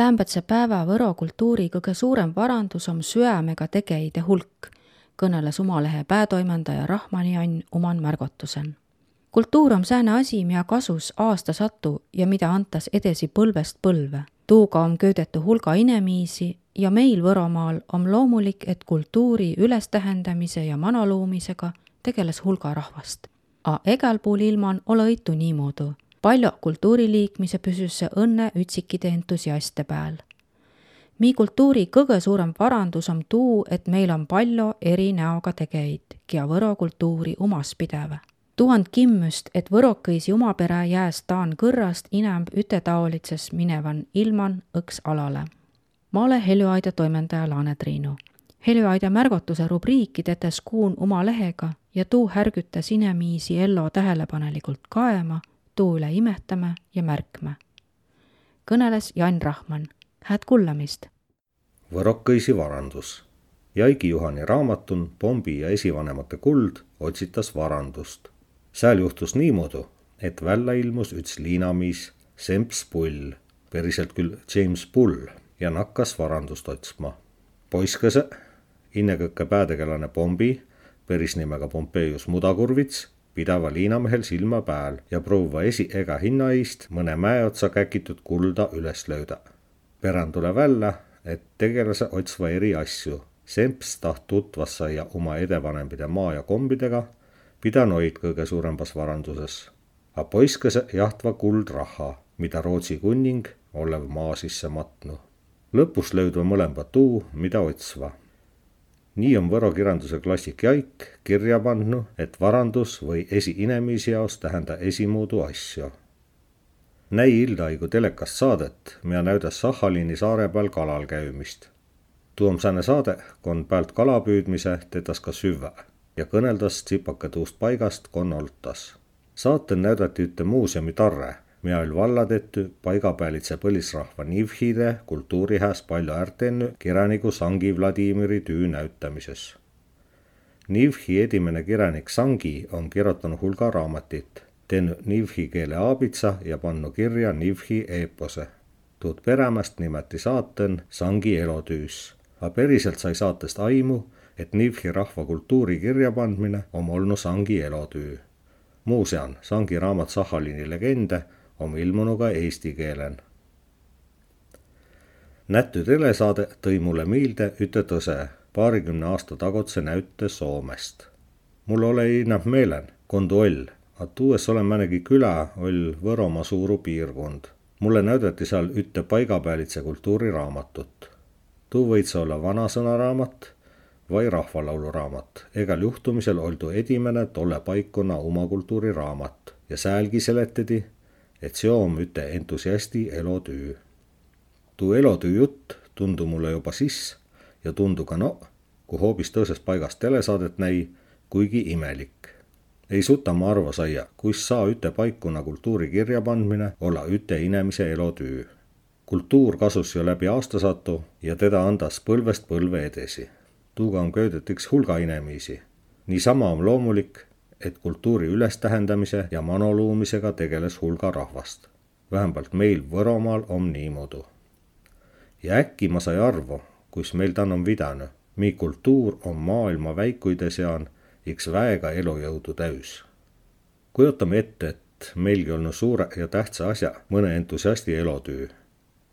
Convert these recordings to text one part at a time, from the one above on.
Täämbädse päeva võro kultuuri kõige suurem varandus om süämega tegeide hulk, kõneles Umalehe päätoimendaja Rahmani Ann Uman märgotusen. kultuur om sääne asi, mida kasus aasta satu ja mida antas edasi põlvest põlve. tuuga om köödetu hulga inemiisi ja meil Võromaal on loomulik, et kultuuri ülestähendamise ja manoluumisega tegeles hulga rahvast. A egal puul ilman ole õitu niimoodi palju kultuuriliikmise püsüs see õnne ütsikide entusiaste pääl. Mi kultuuri kõige suurem parandus on tuu, et meil on palju eri näoga tegejaid, kia võro kultuuri umas pideve. tuhand kimmüst, et võrokõisi umapere jääs taan kõrrast inämb ütetaolitses minevan ilman õks alale. ma olen Heljuaida toimetaja Laane Triinu. Heljuaida märgotuse rubriiki tetes kuun oma lehega ja tuu härgütas inemiisi ello tähelepanelikult kaema tuu üle imetame ja märkme. kõneles Jan Rahman, hääd kuulamist. Võrokõisi varandus. Jaigi Juhani raamatun Pombi ja esivanemate kuld otsitas varandust. sääl juhtus niimoodi, et välja ilmus üks liinamiis Semps Pull, päriselt küll James Bull ja nakkas varandust otsma. poiskese, innekõike päätegelane Pombi, päris nimega Pompeius Mudakurvits pidava liinamehel silma pääl ja prouva esi ega hinna eest mõne mäe otsa käkitud kulda üles lööda. pärand tuleb välja, et tegelase otsva eri asju. Semps taht tutvas saia oma edevanempide maa ja kombidega, pida noid kõige suurembas varanduses. A poiskese jahtva kuldraha, mida Rootsi kunning olev maa sisse matnu. lõpus löödva mõlema tuu, mida otsva nii on võro kirjanduse klassik Jaik kirja pannud, et varandus või esiinemiisi jaos tähenda esimuudu asju. näi Ildaigu telekast saadet, mida näüdas Sahhalini saare peal kalal käimist. tuu on sääne saade, kon pealt kala püüdmise tedas ka süvä ja kõneldas tsipaka tuust paigast, kon oltas. saatel näidati üte muuseumi tarre mina oli valla tehty paigapäälitse põlisrahva Nivhide kultuurihääs palju ärtenny kirjaniku Sangi Vladimiri tüü näütamises. Nivhi edimene kirjanik Sangi on kirjutanud hulga raamatit, teinud nivhi keele aabitsa ja pannud kirja nivhi eepose. tuud peremäst nimeti saaten Sangi elotüüs, aga päriselt sai saatest aimu, et nivhi rahva kultuuri kirjapandmine on olnud Sangi elotüü. muuseas, Sangi raamat Sahhalini legende on ilmunud ka eesti keelen. nättu telesaade tõi mulle meelde üte tõse paarikümne aasta tagutse näüte Soomest. mul ole inab meelen, kondu oll, a tuues olen mõnegi küla oll Võromaa suuru piirkond. mulle näüdati seal üte paigapäälitse kultuuriraamatut. tuu võits olla vanasõnaraamat vai rahvalauluraamat. egal juhtumisel oldu edimene tolle paikkonna oma kultuuriraamat ja säälgi seletati, et see on üte entusiasti elotüü. tuu elotüü jutt tundu mulle juba sis ja tundu ka no, kui hoopis tõsest paigast telesaadet näi, kuigi imelik. ei suuta ma arva saia, kus saa üte paikuna kultuuri kirja pandmine olla üte inemise elotüü. kultuur kasus ju läbi aastasatu ja teda andas põlvest põlve edasi. tuuga on köödet üks hulga inimesi. niisama on loomulik et kultuuri ülestähendamise ja manoluumisega tegeles hulga rahvast. vähemalt meil Võromaal on niimoodi. ja äkki ma sai arvu, kus meil tän on vidanud, mi kultuur on maailma väikuide sean iks väega elujõudu täis. kujutame ette, et meilgi olnud suure ja tähtsa asja mõne entusiasti elutüü.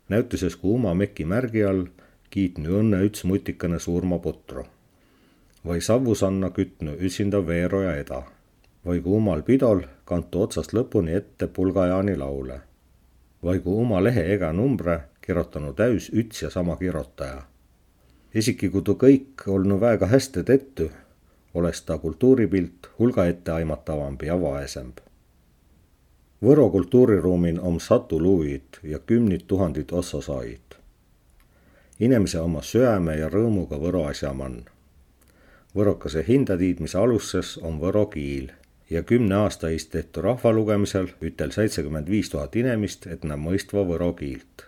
näituses Kuuma meki märgi all kiitnu õnne üks mutikene surmaputru või Savusanna kütnu üksinda Veero ja Eda või kui umal pidol kantu otsast lõpuni ette Pulgajaani laule. või kui uma lehe ega numbre kirjutanud täis üks ja sama kirjutaja. isegi kui tuu kõik olnud väga hästi tehtud, oleks ta kultuuripilt hulga etteaimatavampi ja vaesemb. Võro kultuuriruumin on satu luuid ja kümnid tuhandid ossasaajid. inimese oma süäme ja rõõmuga võro asjamann. võrokase hindatiidmise alusses on võro kiil ja kümne aasta eest tehtud rahvalugemisel ütel seitsekümmend viis tuhat inimest, et nad mõistva võro kiilt.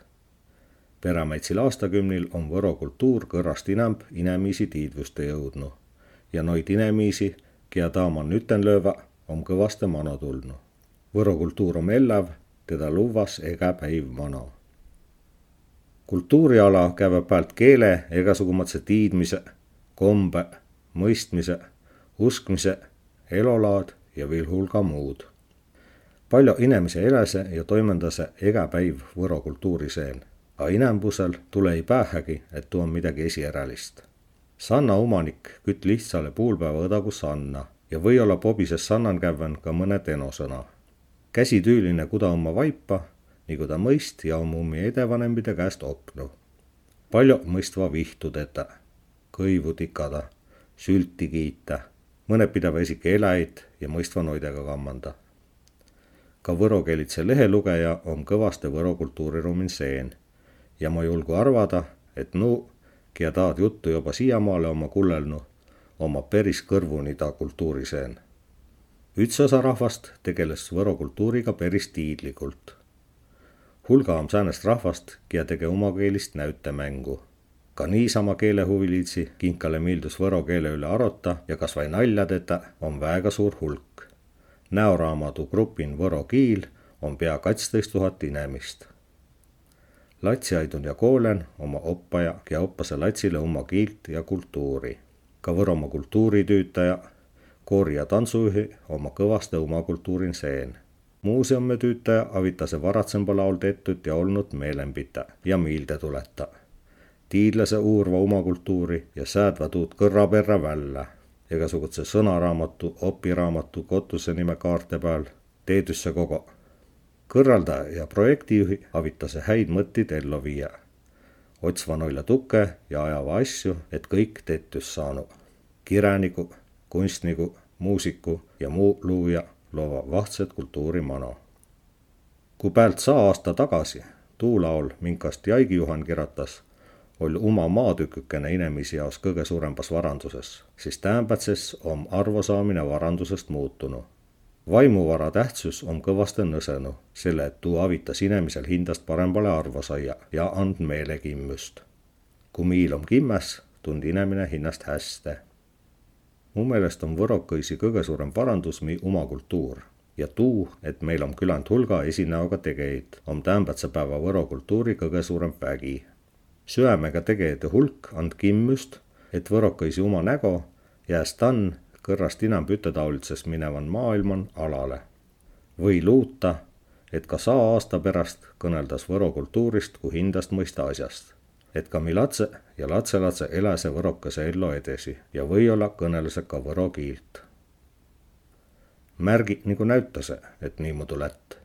Perämäitsil aastakümnil on võro kultuur kõrrast inämb inemiisi tiidvuste jõudnu ja noid inemiisi, keda taaman üten lööva, on kõvaste mano tulnu. Võro kultuur on ellav, teda luvas ega päiv mano. kultuuriala käib pealt keele igasugumatse tiidmise, kombe, mõistmise, uskmise, elolaad ja veel hulga muud. palju inimesi elase ja toimendase iga päiv võro kultuuri seen, a inembusel tule ei päähagi, et tuu on midagi esierälist. Sanna omanik kütt lihtsale puulpäeva õdagu Sanna ja või-olla pobises Sannan kävven ka mõne tenosõna. käsitüüline kuda oma vaipa nagu ta mõist ja on mummi edevanemide käest opnu. palju mõistva vihtu teda, kõivu tikada, sülti kiita, mõned pidava isegi eläid ja mõistva noidega kammanda. ka võrokeelitse lehelugeja on kõvaste võro kultuuriruumin seen ja ma julgu arvada, et nu, kia taad juttu juba siiamaale oma kullelnu, oma päris kõrvuni ta kultuuriseen. üks osa rahvast tegeles võro kultuuriga päris tiidlikult hulga on säänest rahvast, kia tege omakeelist näütemängu. Ka niisama keelehuvilitsi kinkale miildus võro keele üle arota ja kas vai nalja teda on väega suur hulk. näoraamatu grupin Võro kiil on pea katsteist tuhat inemist. latsiaidun ja koolen oma oppaja ja oppase latsile oma kiilt ja kultuuri. ka Võromaa kultuuritüütaja, koori ja tantsujuhi oma kõvaste oma kultuurin seen muuseumitüütaja avitase varatsõmba laul tehtud ja olnud meelenpita ja miilde tuleta. Tiidlase uurva oma kultuuri ja säädva tuud kõrra perre välja. igasuguse sõnaraamatu, opiraamatu, kotuse nime kaarte peal, teedüsse kogu. kõrraldaja ja projektijuhi avitase häid mõtteid ellu viia. otsva noile tukke ja ajava asju, et kõik teetüs saanu. kirjaniku, kunstniku, muusiku ja muu luuja loova vahtset kultuurimano. kui päält saa aasta tagasi tuulaul minkast Jaigi Juhan kirjutas, oli oma maatükükene inimesi jaos kõige suuremas varanduses, siis täämbätses on arvosaamine varandusest muutunud. vaimuvara tähtsus on kõvasti nõsenud, selle et tuu avitas inimesel hindast paremale arvo saia ja and meelekimmust. kui miil on kimmes, tund inimene hinnast hästi mu meelest on võrokõisi kõige suurem parandus mi oma kultuur ja tuu, et meil on küland hulga esinäoga tegejaid, on täämbätse päeva võro kultuuri kõige suurem vägi. Süämega tegejate hulk and kimmust, et võrokõisi oma nägo jääs tann kõrrast inam pütetaolitses minevan maailman alale. või luuta, et ka saa aasta pärast kõneldas võro kultuurist kui hindast mõista asjast et ka mi latse ja latselatse eläse võrokese ellu edasi ja või-olla kõnelese ka võro kiilt. märgi nagu näütase, et niimoodi lätt